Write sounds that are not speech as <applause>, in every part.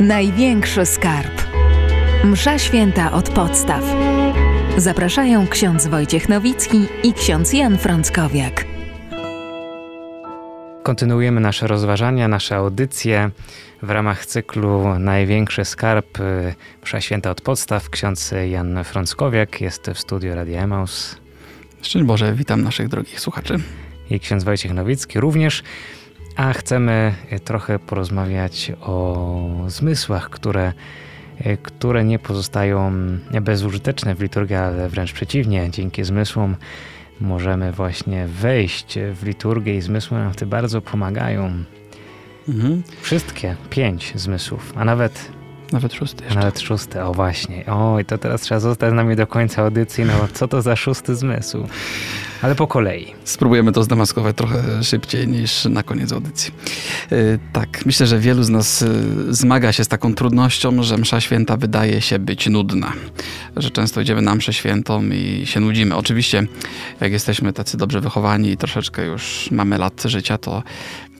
Największy skarb. Msza święta od podstaw. Zapraszają ksiądz Wojciech Nowicki i ksiądz Jan Frąckowiak. Kontynuujemy nasze rozważania, nasze audycje w ramach cyklu Największy Skarb y, Msza Święta od Podstaw. Ksiądz Jan Frąckowiak jest w studiu Radia Emaus. Szczęść Boże, witam naszych drogich słuchaczy. I ksiądz Wojciech Nowicki również. A chcemy trochę porozmawiać o zmysłach, które, które nie pozostają bezużyteczne w liturgii, ale wręcz przeciwnie, dzięki zmysłom możemy właśnie wejść w liturgię i zmysły nam wtedy bardzo pomagają. Mhm. Wszystkie pięć zmysłów, a nawet nawet szósty jeszcze. Nawet szósty, o właśnie. O, i to teraz trzeba zostać z nami do końca audycji. No, co to za szósty zmysł? Ale po kolei. Spróbujemy to zdemaskować trochę szybciej niż na koniec audycji. Yy, tak, myślę, że wielu z nas yy, zmaga się z taką trudnością, że msza święta wydaje się być nudna. Że często idziemy na mszę świętą i się nudzimy. Oczywiście, jak jesteśmy tacy dobrze wychowani i troszeczkę już mamy lat życia, to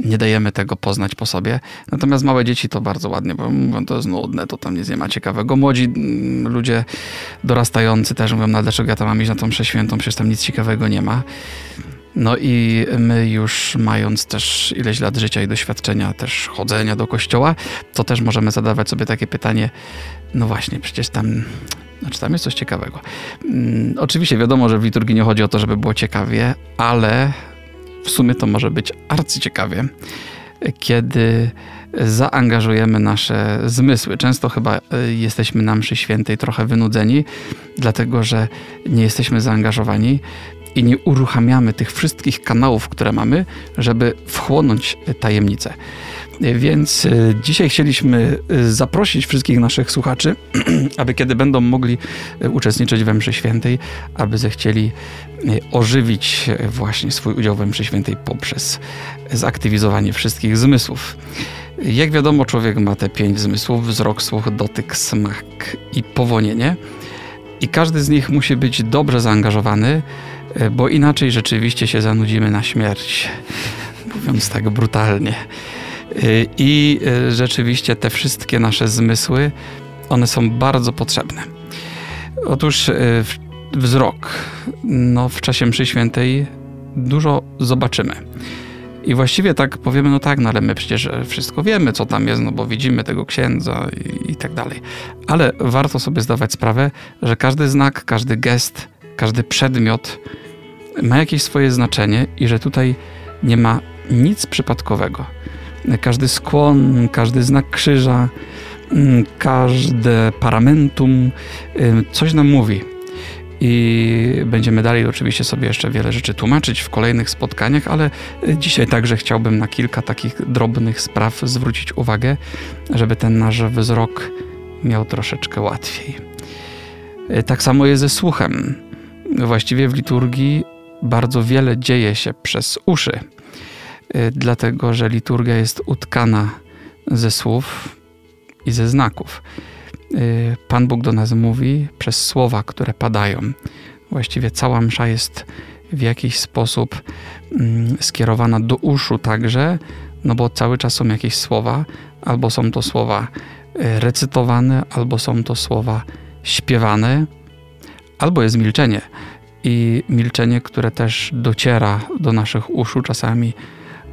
nie dajemy tego poznać po sobie. Natomiast małe dzieci to bardzo ładnie, bo mówią, to jest nudne, to tam nic nie ma ciekawego. Młodzi mm, ludzie dorastający też mówią, no dlaczego ja tam mam iść na tą mszę świętą, przecież tam nic ciekawego nie ma. No i my już mając też ileś lat życia i doświadczenia też chodzenia do kościoła, to też możemy zadawać sobie takie pytanie, no właśnie, przecież tam znaczy tam jest coś ciekawego. Hmm, oczywiście wiadomo, że w liturgii nie chodzi o to, żeby było ciekawie, ale w sumie to może być arcyciekawie, kiedy zaangażujemy nasze zmysły. Często chyba e, jesteśmy na mszy świętej trochę wynudzeni, dlatego że nie jesteśmy zaangażowani i nie uruchamiamy tych wszystkich kanałów, które mamy, żeby wchłonąć tajemnicę. Więc e, dzisiaj chcieliśmy e, zaprosić wszystkich naszych słuchaczy, <clears throat> aby kiedy będą mogli e, uczestniczyć we mszy świętej, aby zechcieli ożywić właśnie swój udział we mszy świętej poprzez zaktywizowanie wszystkich zmysłów. Jak wiadomo, człowiek ma te pięć zmysłów: wzrok, słuch, dotyk, smak i powonienie. I każdy z nich musi być dobrze zaangażowany, bo inaczej rzeczywiście się zanudzimy na śmierć, mówiąc tak brutalnie. Y, I y, rzeczywiście te wszystkie nasze zmysły, one są bardzo potrzebne. Otóż wzrok, no w czasie mszy świętej dużo zobaczymy. I właściwie tak powiemy, no tak, no ale my przecież wszystko wiemy, co tam jest, no bo widzimy tego księdza i, i tak dalej. Ale warto sobie zdawać sprawę, że każdy znak, każdy gest, każdy przedmiot ma jakieś swoje znaczenie i że tutaj nie ma nic przypadkowego każdy skłon, każdy znak krzyża, mm, każde paramentum coś nam mówi. I będziemy dalej oczywiście sobie jeszcze wiele rzeczy tłumaczyć w kolejnych spotkaniach, ale y, dzisiaj także chciałbym na kilka takich drobnych spraw zwrócić uwagę, żeby ten nasz wzrok miał troszeczkę łatwiej. Y, tak samo jest ze słuchem. Właściwie w liturgii bardzo wiele dzieje się przez uszy. Y, dlatego że liturgia jest utkana ze słów i ze znaków. Y, Pan Bóg do nas mówi przez słowa, które padają. Właściwie cała msza jest w jakiś sposób mm, skierowana do uszu także, no bo cały czas są jakieś słowa, albo są to słowa y, recytowane, albo są to słowa śpiewane, albo jest milczenie. I milczenie, które też dociera do naszych uszu czasami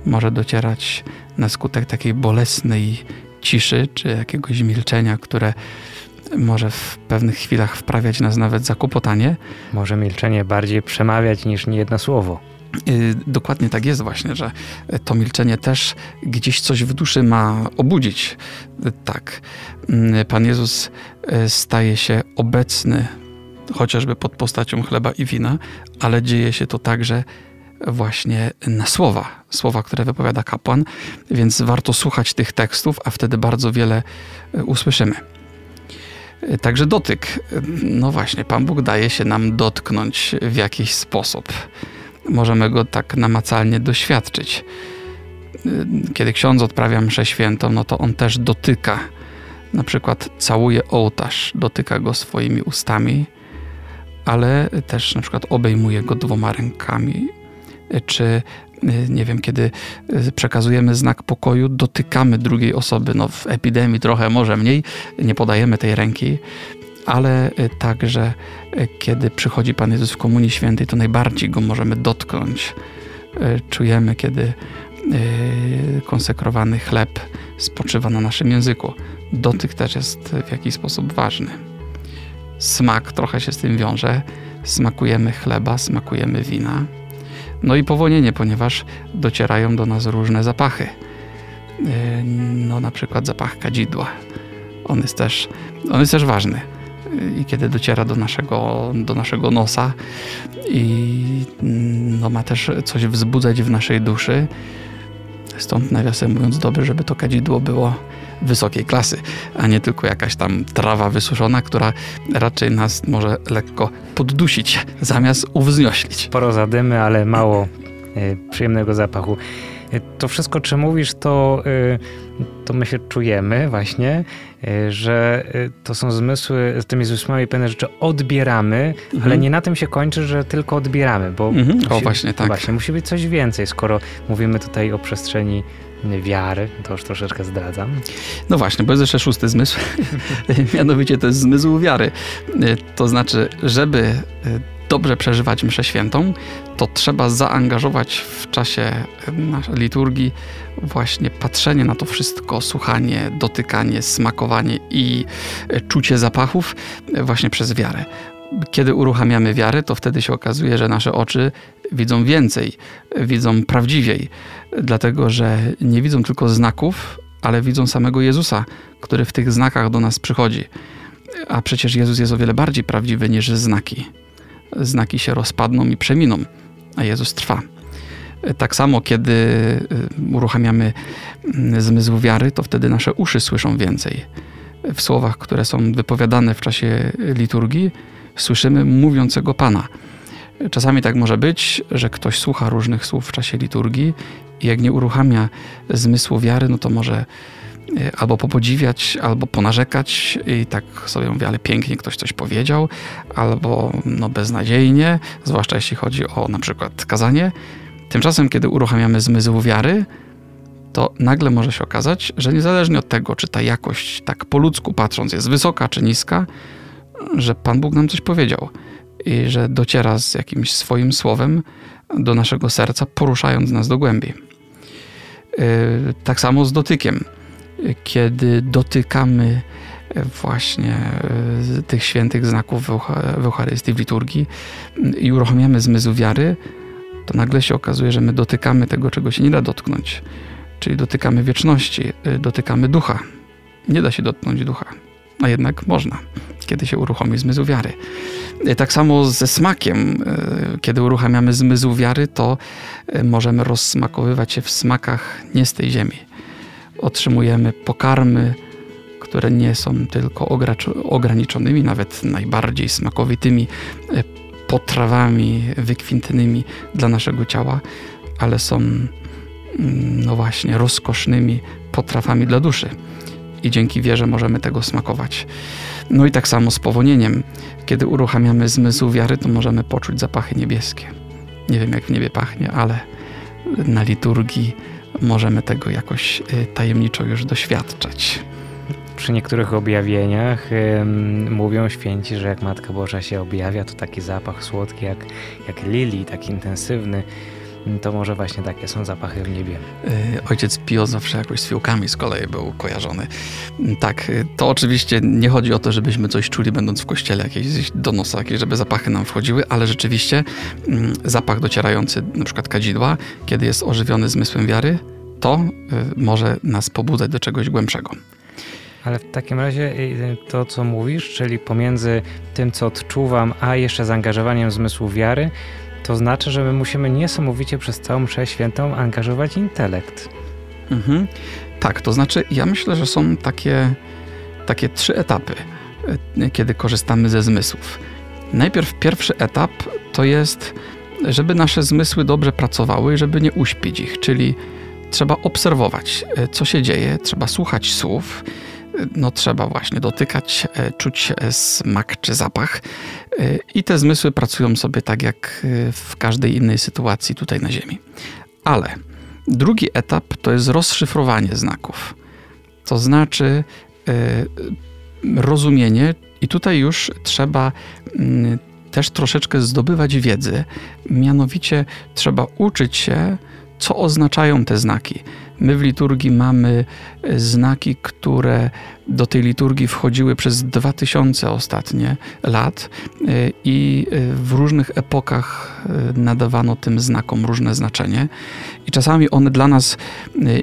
może docierać na skutek takiej bolesnej ciszy czy jakiegoś milczenia, które może w pewnych chwilach wprawiać nas nawet za kłopotanie. Może milczenie bardziej przemawiać niż niejedno słowo. Y, dokładnie tak jest właśnie, że to milczenie też gdzieś coś w duszy ma obudzić. Tak. Mm, Pan Jezus y, staje się obecny chociażby pod postacią chleba i wina, ale dzieje się to także właśnie na słowa, słowa, które wypowiada kapłan, więc warto słuchać tych tekstów, a wtedy bardzo wiele e, usłyszymy. E, także dotyk. E, no właśnie, Pan Bóg daje się nam dotknąć w jakiś sposób. Możemy go tak namacalnie doświadczyć. Kiedy ksiądz odprawia mszę świętą, no to on też dotyka. Na przykład całuje ołtarz, dotyka go swoimi ustami, ale też na przykład obejmuje go dwoma rękami czy nie wiem, kiedy przekazujemy znak pokoju, dotykamy drugiej osoby. No, w epidemii trochę może mniej, nie podajemy tej ręki, ale także kiedy przychodzi Pan Jezus w Komunii Świętej, to najbardziej Go możemy dotknąć. Czujemy, kiedy konsekrowany chleb spoczywa na naszym języku. Dotyk też jest w jakiś sposób ważny. Smak trochę się z tym wiąże. Smakujemy chleba, smakujemy wina. No i powonienie, ponieważ docierają do nas różne zapachy. No na przykład zapach kadzidła. On jest też, on jest też ważny. I kiedy dociera do naszego, do naszego nosa i no, ma też coś wzbudzać w naszej duszy, Stąd nawiasem mówiąc dobrze, żeby to kadzidło było wysokiej klasy, a nie tylko jakaś tam trawa wysuszona, która raczej nas może lekko poddusić, zamiast uwznioślić. Sporo zadymy, ale mało y, przyjemnego zapachu. E, to wszystko, czy mówisz, to, y, to my się czujemy właśnie, że to są zmysły, z tymi zmysłami pewne rzeczy odbieramy, mhm. ale nie na tym się kończy, że tylko odbieramy, bo mhm. musi, o, właśnie tak. Właśnie, musi być coś więcej, skoro mówimy tutaj o przestrzeni wiary, to już troszeczkę zdradzam. No właśnie, bo jest jeszcze szósty zmysł, <laughs> mianowicie to jest zmysł wiary. To znaczy, żeby dobrze przeżywać mszę świętą, to trzeba zaangażować w czasie liturgii właśnie patrzenie na to wszystko, słuchanie, dotykanie, smakowanie i e, czucie zapachów e, właśnie przez wiarę. Kiedy uruchamiamy wiarę, to wtedy się okazuje, że nasze oczy widzą więcej, widzą prawdziwiej, dlatego że nie widzą tylko znaków, ale widzą samego Jezusa, który w tych znakach do nas przychodzi. A przecież Jezus jest o wiele bardziej prawdziwy niż znaki znaki się rozpadną i przeminą, a Jezus trwa. Tak samo, kiedy y, uruchamiamy mm, zmysł wiary, to wtedy nasze uszy słyszą więcej. W słowach, które są wypowiadane w czasie liturgii, słyszymy mówiącego Pana. Czasami tak może być, że ktoś słucha różnych słów w czasie liturgii i jak nie uruchamia zmysłu wiary, no to może Y, albo popodziwiać, albo ponarzekać i tak sobie mówię, ale pięknie ktoś coś powiedział, albo no beznadziejnie, zwłaszcza jeśli chodzi o na przykład kazanie. Tymczasem, kiedy uruchamiamy zmysł wiary, to nagle może się okazać, że niezależnie od tego, czy ta jakość tak po ludzku patrząc jest wysoka czy niska, że Pan Bóg nam coś powiedział i że dociera z jakimś swoim słowem do naszego serca, poruszając nas do głębi. Yy, tak samo z dotykiem kiedy dotykamy właśnie e, tych świętych znaków w Eucharystii, w liturgii i uruchamiamy zmysł wiary, to nagle się okazuje, że my dotykamy tego, czego się nie da dotknąć. Czyli dotykamy wieczności, dotykamy ducha. Nie da się dotknąć ducha, a jednak można, kiedy się uruchomi zmysł wiary. E, tak samo ze smakiem. Kiedy uruchamiamy zmysł wiary, to możemy rozsmakowywać się w smakach nie z tej ziemi otrzymujemy pokarmy, które nie są tylko ograniczonymi, nawet najbardziej smakowitymi e, potrawami wykwintnymi dla naszego ciała, ale są mm, no właśnie rozkosznymi potrawami dla duszy. I dzięki wierze możemy tego smakować. No i tak samo z powonieniem. Kiedy uruchamiamy zmysł wiary, to możemy poczuć zapachy niebieskie. Nie wiem, jak w niebie pachnie, ale na liturgii możemy tego jakoś y, tajemniczo już doświadczać. Przy niektórych objawieniach mówią święci, że jak Matka Boża się objawia, to taki zapach słodki jak, jak lilii, taki intensywny to może właśnie takie są zapachy w niebie. Y, ojciec Pio zawsze jakoś z fiołkami z kolei był kojarzony. Tak, y, to oczywiście nie chodzi o to, żebyśmy coś czuli będąc w kościele, jakieś do nosa, jakieś, żeby zapachy nam wchodziły, ale rzeczywiście mm, zapach docierający na przykład kadzidła, kiedy jest ożywiony zmysłem wiary, to y, może nas pobudzać do czegoś głębszego. Ale w takim razie to, co mówisz, czyli pomiędzy tym, co odczuwam, a jeszcze zaangażowaniem zmysłu wiary, to znaczy, że my musimy niesamowicie przez całą mszę świętą angażować intelekt. Mhm. Tak, to znaczy ja myślę, że są takie, takie trzy etapy, e, kiedy korzystamy ze zmysłów. Najpierw pierwszy etap to jest, żeby nasze zmysły dobrze pracowały, żeby nie uśpić ich, czyli trzeba obserwować, e, co się dzieje, trzeba słuchać słów, no trzeba właśnie dotykać, e, czuć e, smak czy zapach. E, I te zmysły pracują sobie tak jak w każdej innej sytuacji tutaj na Ziemi. Ale drugi etap to jest rozszyfrowanie znaków. To znaczy rozumienie, i tutaj już trzeba mm, też troszeczkę zdobywać wiedzy, mianowicie trzeba uczyć się, co oznaczają te znaki. My w liturgii mamy e, znaki, które do tej liturgii wchodziły przez 2000 ostatnie lat e, i e, w różnych epokach nadawano tym znakom różne znaczenie. I czasami one dla nas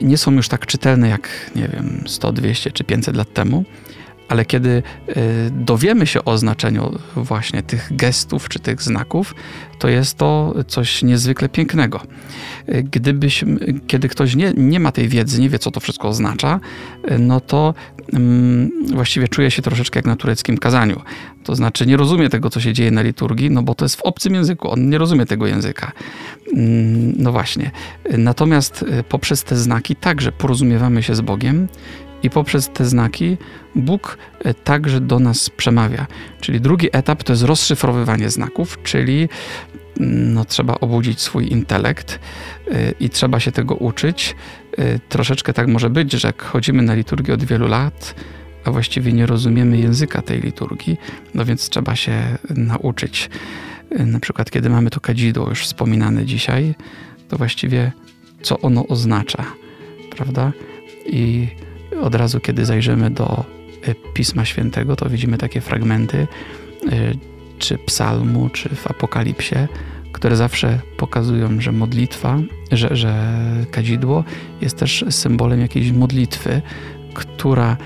nie są już tak czytelne jak, nie wiem, 100, 200 czy 500 lat temu ale kiedy y, dowiemy się o znaczeniu właśnie tych gestów czy tych znaków, to jest to coś niezwykle pięknego. Y, gdybyśmy, kiedy ktoś nie, nie ma tej wiedzy, nie wie, co to wszystko oznacza, y, no to um, właściwie czuje się troszeczkę jak na tureckim kazaniu. To znaczy nie rozumie tego, co się dzieje na liturgii, no bo to jest w obcym języku, on nie rozumie tego języka. Um, no właśnie. Natomiast poprzez te znaki także porozumiewamy się z Bogiem i poprzez te znaki Bóg e, także do nas przemawia. Czyli drugi etap to jest rozszyfrowywanie znaków, czyli mm, no, trzeba obudzić swój intelekt e, i trzeba się tego uczyć. E, troszeczkę tak może być, że jak chodzimy na liturgię od wielu lat, a właściwie nie rozumiemy języka tej liturgii, no więc trzeba się nauczyć. Na przykład, kiedy mamy to kadzidło już wspominane dzisiaj, to właściwie co ono oznacza, prawda? I od razu, kiedy zajrzymy do e, Pisma Świętego, to widzimy takie fragmenty, e, czy psalmu, czy w Apokalipsie, które zawsze pokazują, że modlitwa, że, że kadzidło jest też symbolem jakiejś modlitwy, która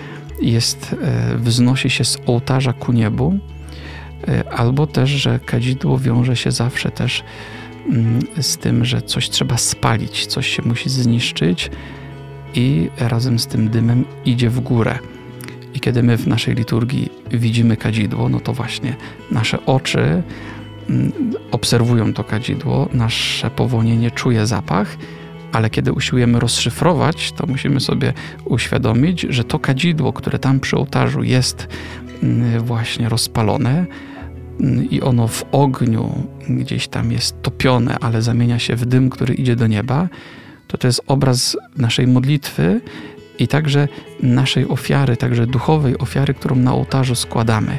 jest, e, wznosi się z ołtarza ku niebu, albo też, że kadzidło wiąże się zawsze też mm, z tym, że coś trzeba spalić, coś się musi zniszczyć, i razem z tym dymem idzie w górę. I kiedy my w naszej liturgii widzimy kadzidło, no to właśnie nasze oczy mm, obserwują to kadzidło, nasze powonienie czuje zapach, ale kiedy usiłujemy rozszyfrować, to musimy sobie uświadomić, że to kadzidło, które tam przy ołtarzu jest mm, właśnie rozpalone mm, i ono w ogniu gdzieś tam jest topione, ale zamienia się w dym, który idzie do nieba, to to jest obraz naszej modlitwy i także naszej ofiary, także duchowej ofiary, którą na ołtarzu składamy.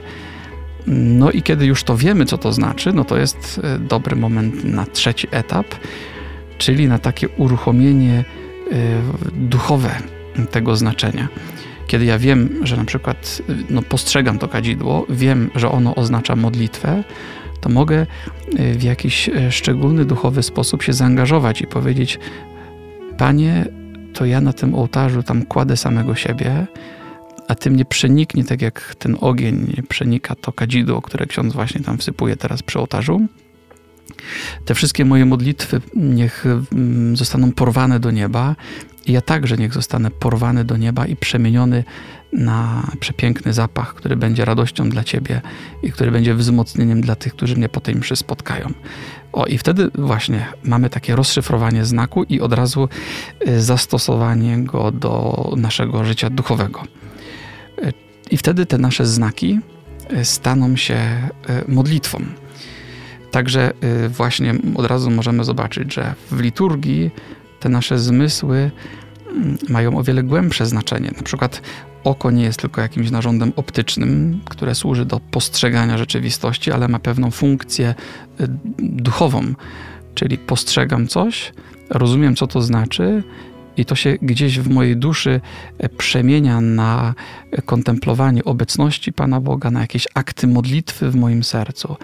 No i kiedy już to wiemy, co to znaczy, no to jest e, dobry moment na trzeci etap, czyli na takie uruchomienie e, duchowe tego znaczenia. Kiedy ja wiem, że na przykład e, no, postrzegam to kadzidło, wiem, że ono oznacza modlitwę, to mogę w jakiś szczególny duchowy sposób się zaangażować i powiedzieć: Panie, to ja na tym ołtarzu tam kładę samego siebie, a ty mnie przeniknie tak jak ten ogień przenika to kadzidło, które ksiądz właśnie tam wsypuje teraz przy ołtarzu. Te wszystkie moje modlitwy niech mm, zostaną porwane do nieba i ja także niech zostanę porwany do nieba i przemieniony na przepiękny zapach, który będzie radością dla Ciebie i który będzie wzmocnieniem dla tych, którzy mnie po tej mszy spotkają. O, i wtedy właśnie mamy takie rozszyfrowanie znaku i od razu y, zastosowanie go do naszego życia duchowego. Y, I wtedy te nasze znaki y, staną się modlitwą. Także właśnie od razu możemy zobaczyć, że w liturgii te nasze zmysły mają o wiele głębsze znaczenie. Na przykład oko nie jest tylko jakimś narządem optycznym, które służy do postrzegania rzeczywistości, ale ma pewną funkcję y, duchową. Czyli postrzegam coś, rozumiem, co to znaczy, i to się gdzieś w mojej duszy e, przemienia na kontemplowanie obecności Pana Boga, na jakieś akty modlitwy w moim sercu.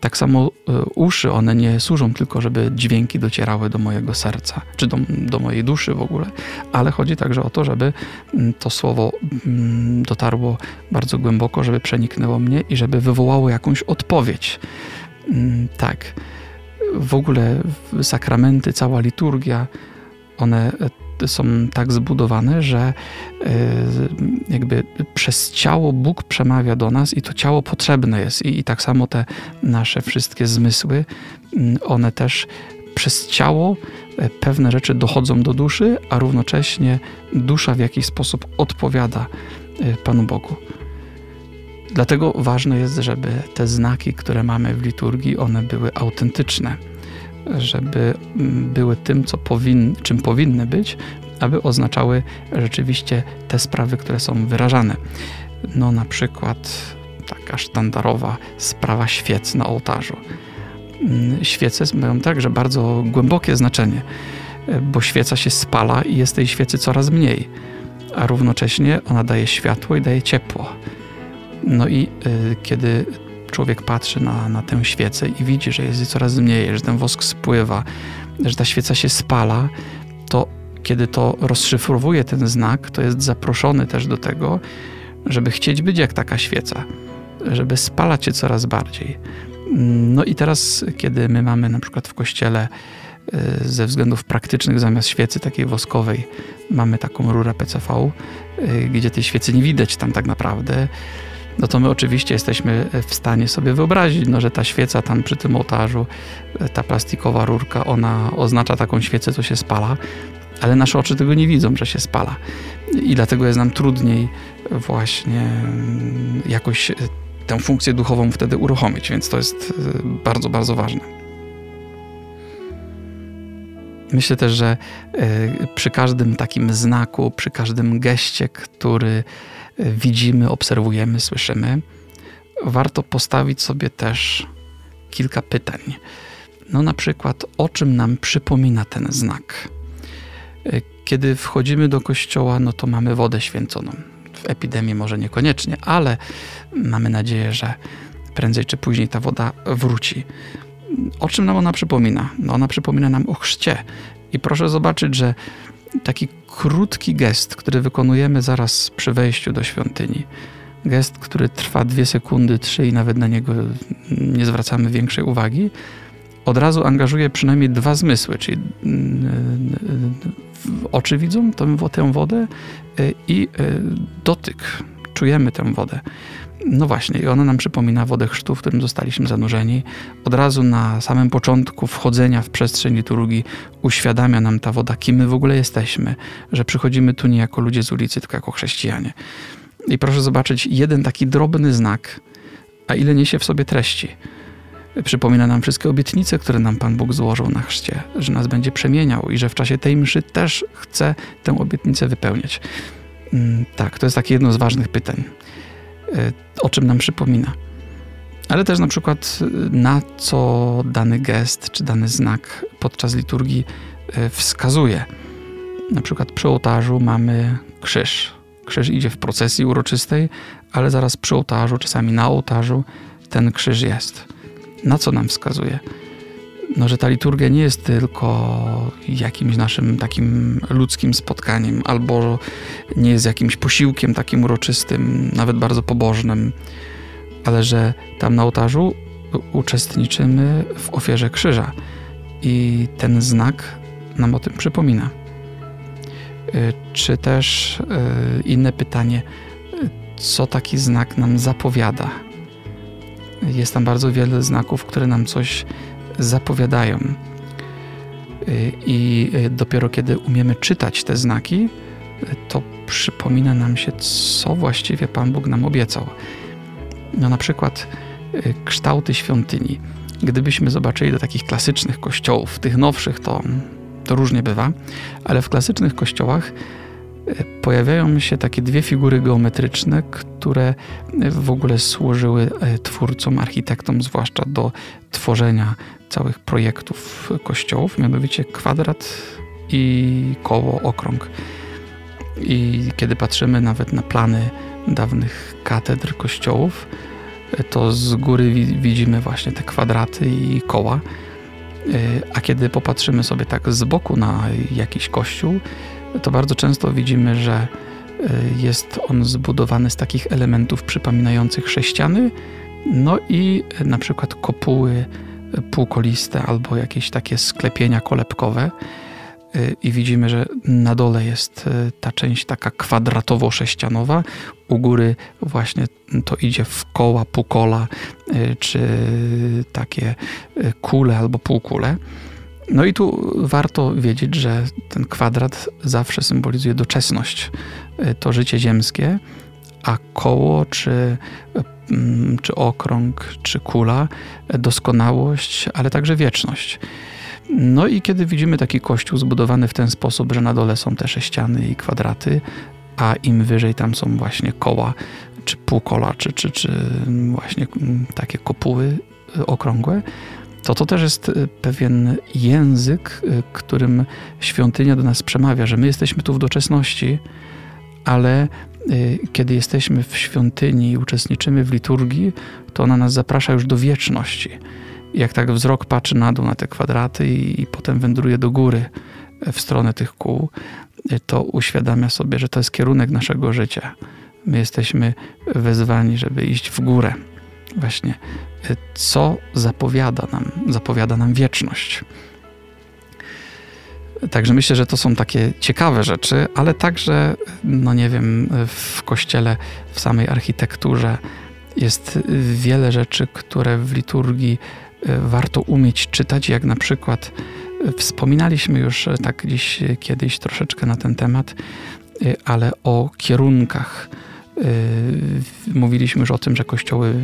Tak samo e, uszy, one nie służą tylko, żeby dźwięki docierały do mojego serca, czy do, do mojej duszy w ogóle, ale chodzi także o to, żeby mm, to słowo mm, dotarło bardzo głęboko, żeby przeniknęło mnie i żeby wywołało jakąś odpowiedź. Mm, tak. W ogóle sakramenty, cała liturgia, one są tak zbudowane, że e, jakby przez ciało Bóg przemawia do nas i to ciało potrzebne jest. I, i tak samo te nasze wszystkie zmysły, mm, one też przez ciało e, pewne rzeczy dochodzą do duszy, a równocześnie dusza w jakiś sposób odpowiada e, Panu Bogu. Dlatego ważne jest, żeby te znaki, które mamy w liturgii, one były autentyczne żeby mm, były tym, co powin, czym powinny być, aby oznaczały rzeczywiście te sprawy, które są wyrażane. No na przykład taka sztandarowa sprawa świec na ołtarzu. Mm, świece mają także bardzo głębokie znaczenie, bo świeca się spala i jest tej świecy coraz mniej, a równocześnie ona daje światło i daje ciepło. No i y, kiedy człowiek patrzy na, na tę świecę i widzi, że jest jej coraz mniej, że ten wosk spływa, że ta świeca się spala, to kiedy to rozszyfrowuje ten znak, to jest zaproszony też do tego, żeby chcieć być jak taka świeca, żeby spalać się coraz bardziej. No i teraz, kiedy my mamy na przykład w kościele y, ze względów praktycznych zamiast świecy takiej woskowej mamy taką rurę PCV, y, gdzie tej świecy nie widać tam tak naprawdę, no to my oczywiście jesteśmy w stanie sobie wyobrazić, no, że ta świeca tam przy tym ołtarzu, ta plastikowa rurka, ona oznacza taką świecę, co się spala, ale nasze oczy tego nie widzą, że się spala. I dlatego jest nam trudniej właśnie mm, jakoś tę funkcję duchową wtedy uruchomić, więc to jest bardzo, bardzo ważne. Myślę też, że y, przy każdym takim znaku, przy każdym geście, który widzimy, obserwujemy, słyszymy, warto postawić sobie też kilka pytań. No na przykład, o czym nam przypomina ten znak? Kiedy wchodzimy do kościoła, no to mamy wodę święconą. W epidemii może niekoniecznie, ale mamy nadzieję, że prędzej czy później ta woda wróci. O czym nam ona przypomina? No ona przypomina nam o chrzcie. I proszę zobaczyć, że taki krótki gest, który wykonujemy zaraz przy wejściu do świątyni. Gest, który trwa dwie sekundy, trzy i nawet na niego nie zwracamy większej uwagi, od razu angażuje przynajmniej dwa zmysły, czyli mm, oczy widzą tę, wodę y, i y, dotyk. Czujemy tę wodę. No właśnie, i ona nam przypomina wodę chrztu, w którym zostaliśmy zanurzeni. Od razu na samym początku wchodzenia w przestrzeń liturgii uświadamia nam ta woda, kim my w ogóle jesteśmy, że przychodzimy tu nie jako ludzie z ulicy, tylko jako chrześcijanie. I proszę zobaczyć, jeden taki drobny znak, a ile niesie w sobie treści. Przypomina nam wszystkie obietnice, które nam Pan Bóg złożył na chrzcie, że nas będzie przemieniał i że w czasie tej mszy też chce tę obietnicę wypełniać. Mm, tak, to jest takie jedno z ważnych pytań. E, o czym nam przypomina. Ale też na przykład e, na co dany gest czy dany znak podczas liturgii e, wskazuje. Na przykład przy ołtarzu mamy krzyż. Krzyż idzie w procesji uroczystej, ale zaraz przy ołtarzu, czasami na ołtarzu, ten krzyż jest. Na co nam wskazuje? No, że ta liturgia nie jest tylko jakimś naszym takim ludzkim spotkaniem, albo nie jest jakimś posiłkiem takim uroczystym, nawet bardzo pobożnym, ale że tam na ołtarzu uczestniczymy w ofierze krzyża i ten znak nam o tym przypomina. Y, czy też y, inne pytanie, co taki znak nam zapowiada? Jest tam bardzo wiele znaków, które nam coś zapowiadają. Y, I y, dopiero kiedy umiemy czytać te znaki, y, to przypomina nam się, co właściwie Pan Bóg nam obiecał. No na przykład kształty świątyni. Gdybyśmy zobaczyli do takich klasycznych kościołów, tych nowszych to, to różnie bywa, ale w klasycznych kościołach pojawiają się takie dwie figury geometryczne, które w ogóle służyły twórcom, architektom, zwłaszcza do tworzenia całych projektów kościołów, mianowicie kwadrat i koło, okrąg. I kiedy patrzymy nawet na plany dawnych katedr kościołów, to z góry widzimy właśnie te kwadraty i koła. A kiedy popatrzymy sobie tak z boku na jakiś kościół, to bardzo często widzimy, że jest on zbudowany z takich elementów przypominających sześciany, no i na przykład kopuły półkoliste albo jakieś takie sklepienia kolebkowe i widzimy, że na dole jest ta część taka kwadratowo-sześcianowa, u góry właśnie to idzie w koła, półkola, czy takie kule albo półkule. No i tu warto wiedzieć, że ten kwadrat zawsze symbolizuje doczesność, to życie ziemskie, a koło czy Mm, czy okrąg, czy kula, doskonałość, ale także wieczność. No i kiedy widzimy taki kościół zbudowany w ten sposób, że na dole są te sześciany i kwadraty, a im wyżej tam są właśnie koła, czy półkola, czy, czy, czy właśnie takie kopuły okrągłe, to to też jest pewien język, którym świątynia do nas przemawia, że my jesteśmy tu w doczesności, ale y, kiedy jesteśmy w świątyni i uczestniczymy w liturgii, to ona nas zaprasza już do wieczności. Jak tak wzrok patrzy na dół na te kwadraty i, i potem wędruje do góry w stronę tych kół, y, to uświadamia sobie, że to jest kierunek naszego życia. My jesteśmy wezwani, żeby iść w górę. Właśnie, y, co zapowiada nam? Zapowiada nam wieczność. Także myślę, że to są takie ciekawe rzeczy, ale także, no nie wiem, w kościele, w samej architekturze jest wiele rzeczy, które w liturgii e, warto umieć czytać, jak na przykład e, wspominaliśmy już e, tak dziś kiedyś troszeczkę na ten temat, ale o kierunkach. Mówiliśmy już o tym, że kościoły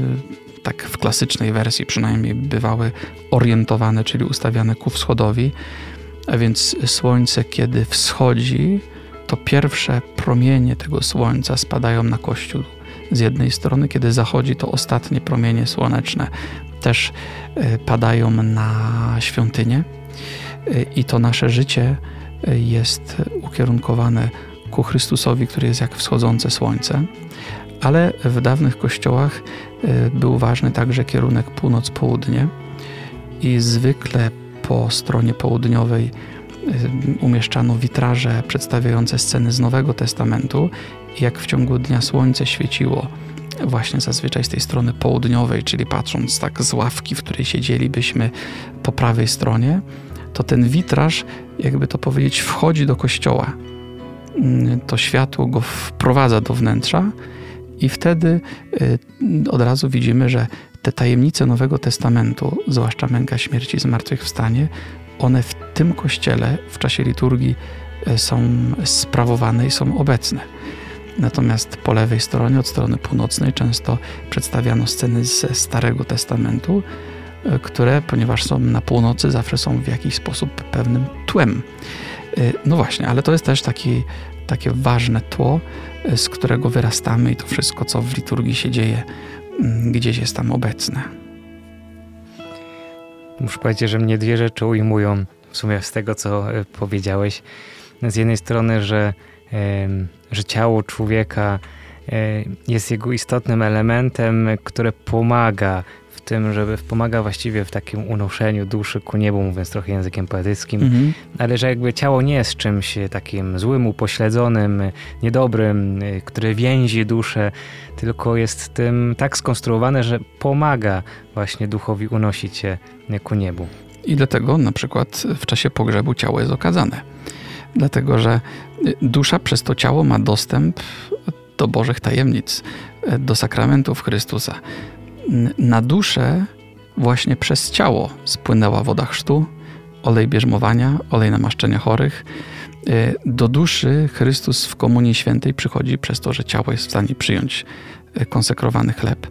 tak w klasycznej wersji przynajmniej bywały orientowane, czyli ustawiane ku wschodowi. A więc słońce, kiedy wschodzi, to pierwsze promienie tego słońca spadają na kościół z jednej strony, kiedy zachodzi, to ostatnie promienie słoneczne też e, padają na świątynię. E, I to nasze życie e, jest ukierunkowane ku Chrystusowi, który jest jak wschodzące słońce. Ale w dawnych kościołach był ważny także kierunek północ-południe i zwykle po stronie południowej y, umieszczano witraże przedstawiające sceny z Nowego Testamentu i jak w ciągu dnia słońce świeciło właśnie zazwyczaj z tej strony południowej, czyli patrząc tak z ławki, w której siedzielibyśmy po prawej stronie, to ten witraż, jakby to powiedzieć, wchodzi do kościoła. Mm, to światło go wprowadza do wnętrza i wtedy y, od razu widzimy, że te tajemnice Nowego Testamentu, zwłaszcza męka śmierci i zmartwychwstanie, one w tym kościele w czasie liturgii e, są sprawowane i są obecne. Natomiast po lewej stronie, od strony północnej, często przedstawiano sceny ze Starego Testamentu, e, które, ponieważ są na północy, zawsze są w jakiś sposób pewnym tłem. No właśnie, ale to jest też taki, takie ważne tło, z którego wyrastamy i to wszystko, co w liturgii się dzieje, Mm, gdzieś jest tam obecne. Muszę powiedzieć, że mnie dwie rzeczy ujmują w sumie z tego, co e, powiedziałeś. Z jednej strony, że, że ciało człowieka e, jest jego istotnym elementem, które pomaga tym, żeby pomaga właściwie w takim unoszeniu duszy ku niebu, mówiąc trochę językiem poetyckim, mhm. ale że jakby ciało nie jest czymś takim złym, upośledzonym, niedobrym, które więzi duszę, tylko jest tym tak skonstruowane, że pomaga właśnie duchowi unosić się ku niebu. I dlatego na przykład w czasie pogrzebu ciało jest okazane. Dlatego, że dusza przez to ciało ma dostęp do Bożych tajemnic, do sakramentów Chrystusa na duszę właśnie przez ciało spłynęła woda chrztu, olej bierzmowania, olej namaszczenia chorych. E, do duszy Chrystus w Komunii Świętej przychodzi przez to, że ciało jest w stanie przyjąć e, konsekrowany chleb.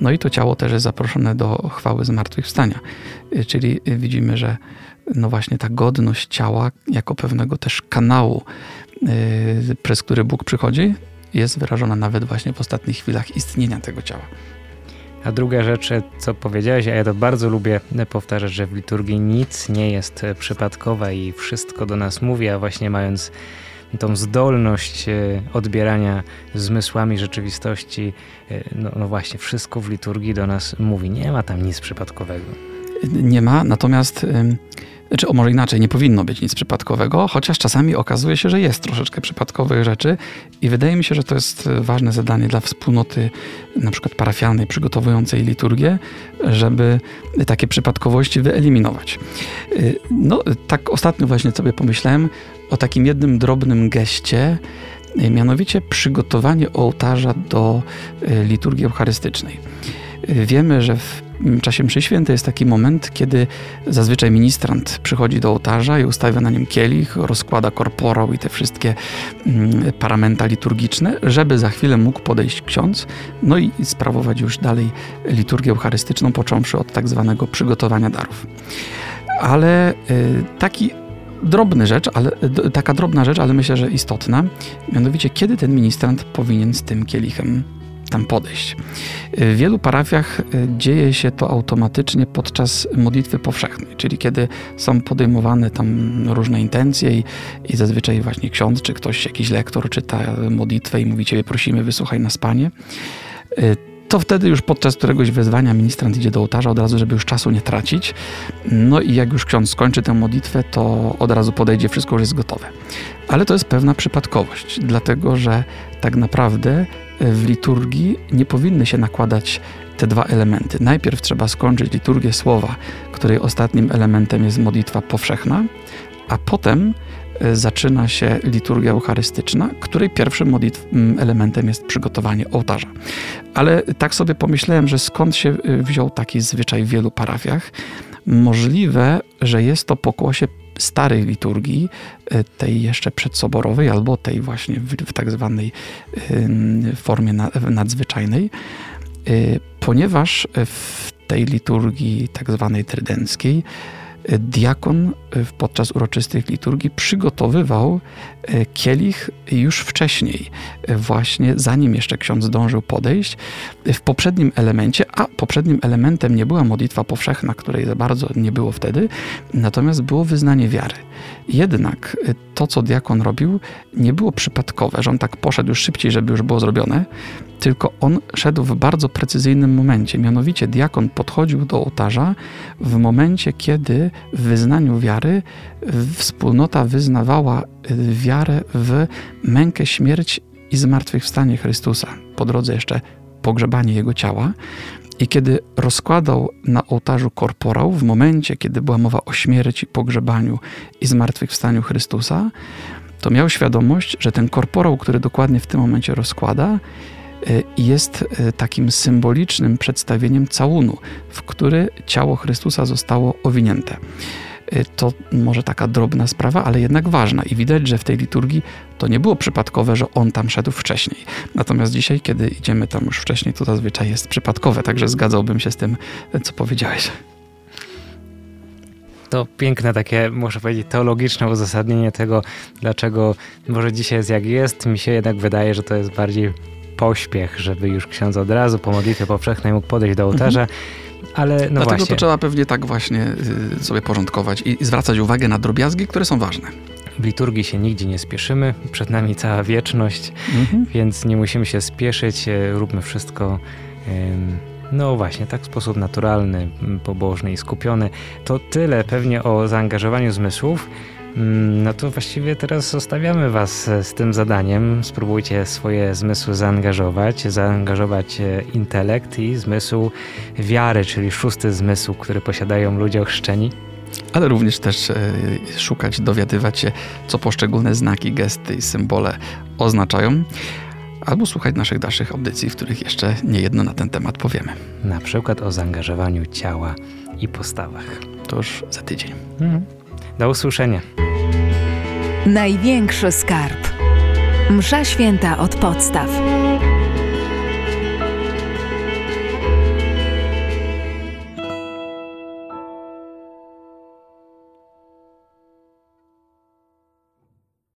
No i to ciało też jest zaproszone do chwały zmartwychwstania. E, czyli widzimy, że no właśnie ta godność ciała jako pewnego też kanału, przez który Bóg przychodzi, jest wyrażona nawet właśnie w ostatnich chwilach istnienia tego ciała. A druga rzecz, co powiedziałeś, a ja to bardzo lubię powtarzać, że w liturgii nic nie jest przypadkowe i wszystko do nas mówi, a właśnie mając tą zdolność e, odbierania zmysłami rzeczywistości, e, no, no właśnie, wszystko w liturgii do nas mówi. Nie ma tam nic przypadkowego. Nie ma, natomiast czy o może inaczej, nie powinno być nic przypadkowego, chociaż czasami okazuje się, że jest troszeczkę przypadkowych rzeczy i wydaje mi się, że to jest ważne zadanie dla wspólnoty na przykład parafialnej przygotowującej liturgię, żeby takie przypadkowości wyeliminować. Y, no tak ostatnio właśnie sobie pomyślałem o takim jednym drobnym geście, y, mianowicie przygotowanie ołtarza do liturgii eucharystycznej. Wiemy, że w czasie mszy świętej jest taki moment, kiedy zazwyczaj ministrant przychodzi do ołtarza i ustawia na nim kielich, rozkłada korporał i te wszystkie mm, paramenta liturgiczne, żeby za chwilę mógł podejść ksiądz, no i sprawować już dalej liturgię eucharystyczną, począwszy od tak zwanego przygotowania darów. Ale taki drobny rzecz, ale, taka drobna rzecz, ale myślę, że istotna, mianowicie kiedy ten ministrant powinien z tym kielichem tam podejść. W wielu parafiach e, dzieje się to automatycznie podczas modlitwy powszechnej, czyli kiedy są podejmowane tam różne intencje i, i zazwyczaj właśnie ksiądz czy ktoś, jakiś lektor czyta modlitwę i mówi Ciebie prosimy, wysłuchaj nas Panie e, to wtedy już podczas któregoś wezwania ministrant idzie do ołtarza od razu, żeby już czasu nie tracić. No i jak już ksiądz skończy tę modlitwę, to od razu podejdzie, wszystko już jest gotowe. Ale to jest pewna przypadkowość, dlatego że tak naprawdę w liturgii nie powinny się nakładać te dwa elementy. Najpierw trzeba skończyć liturgię słowa, której ostatnim elementem jest modlitwa powszechna, a potem e, zaczyna się liturgia eucharystyczna, której pierwszym modlitw, elementem jest przygotowanie ołtarza. Ale tak sobie pomyślałem, że skąd się e, wziął taki zwyczaj w wielu parafiach. Możliwe, że jest to pokłosie starej liturgii, e, tej jeszcze przedsoborowej, albo tej właśnie w, w tak zwanej formie nadzwyczajnej, e, ponieważ w tej liturgii tak zwanej trydenckiej diakon e, podczas uroczystych liturgii przygotowywał e, kielich już wcześniej, e, właśnie zanim jeszcze ksiądz zdążył podejść. W poprzednim elemencie, a poprzednim elementem nie była modlitwa powszechna, której za bardzo nie było wtedy, natomiast było wyznanie wiary. Jednak to, co diakon robił, nie było przypadkowe, że on tak poszedł już szybciej, żeby już było zrobione, tylko on szedł w bardzo precyzyjnym momencie. Mianowicie diakon podchodził do ołtarza w momencie, kiedy w wyznaniu wiary wspólnota wyznawała wiarę w mękę, śmierć i zmartwychwstanie Chrystusa. Po drodze jeszcze pogrzebanie jego ciała. I kiedy rozkładał na ołtarzu korporał, w momencie, kiedy była mowa o śmierci, pogrzebaniu i zmartwychwstaniu Chrystusa, to miał świadomość, że ten korporał, który dokładnie w tym momencie rozkłada, jest e, takim symbolicznym przedstawieniem całunu, w który ciało Chrystusa zostało owinięte. Y, to może taka drobna sprawa, ale jednak ważna. I widać, że w tej liturgii to nie było przypadkowe, że on tam szedł wcześniej. Natomiast dzisiaj, kiedy idziemy tam już wcześniej, to zazwyczaj jest przypadkowe. Także zgadzałbym się z tym, co powiedziałeś. To piękne takie, muszę powiedzieć, teologiczne uzasadnienie tego, dlaczego może dzisiaj jest jak jest. Mi się jednak wydaje, że to jest bardziej pośpiech, żeby już ksiądz od razu po modlitwie powszechnej mógł podejść do ołtarza. Ale no Dlatego właśnie. to trzeba pewnie tak właśnie y, sobie porządkować i zwracać uwagę na drobiazgi, które są ważne. W liturgii się nigdzie nie spieszymy, przed nami cała wieczność, mhm. więc nie musimy się spieszyć, e, róbmy wszystko. No właśnie, tak w sposób naturalny, pobożny i skupiony. To tyle pewnie o zaangażowaniu zmysłów. Mm, no to właściwie teraz zostawiamy Was e, z tym zadaniem. Spróbujcie swoje zmysły zaangażować, zaangażować e, intelekt i zmysł wiary, czyli szósty zmysł, który posiadają ludzie ochrzczeni. Ale również też e, szukać, dowiadywać się, co poszczególne znaki, gesty i symbole oznaczają albo słuchać naszych dalszych audycji, w których jeszcze nie jedno na ten temat powiemy. Na przykład o zaangażowaniu ciała i postawach. To już za tydzień. Mhm. Do usłyszenia. Największy skarb. Msza święta od podstaw.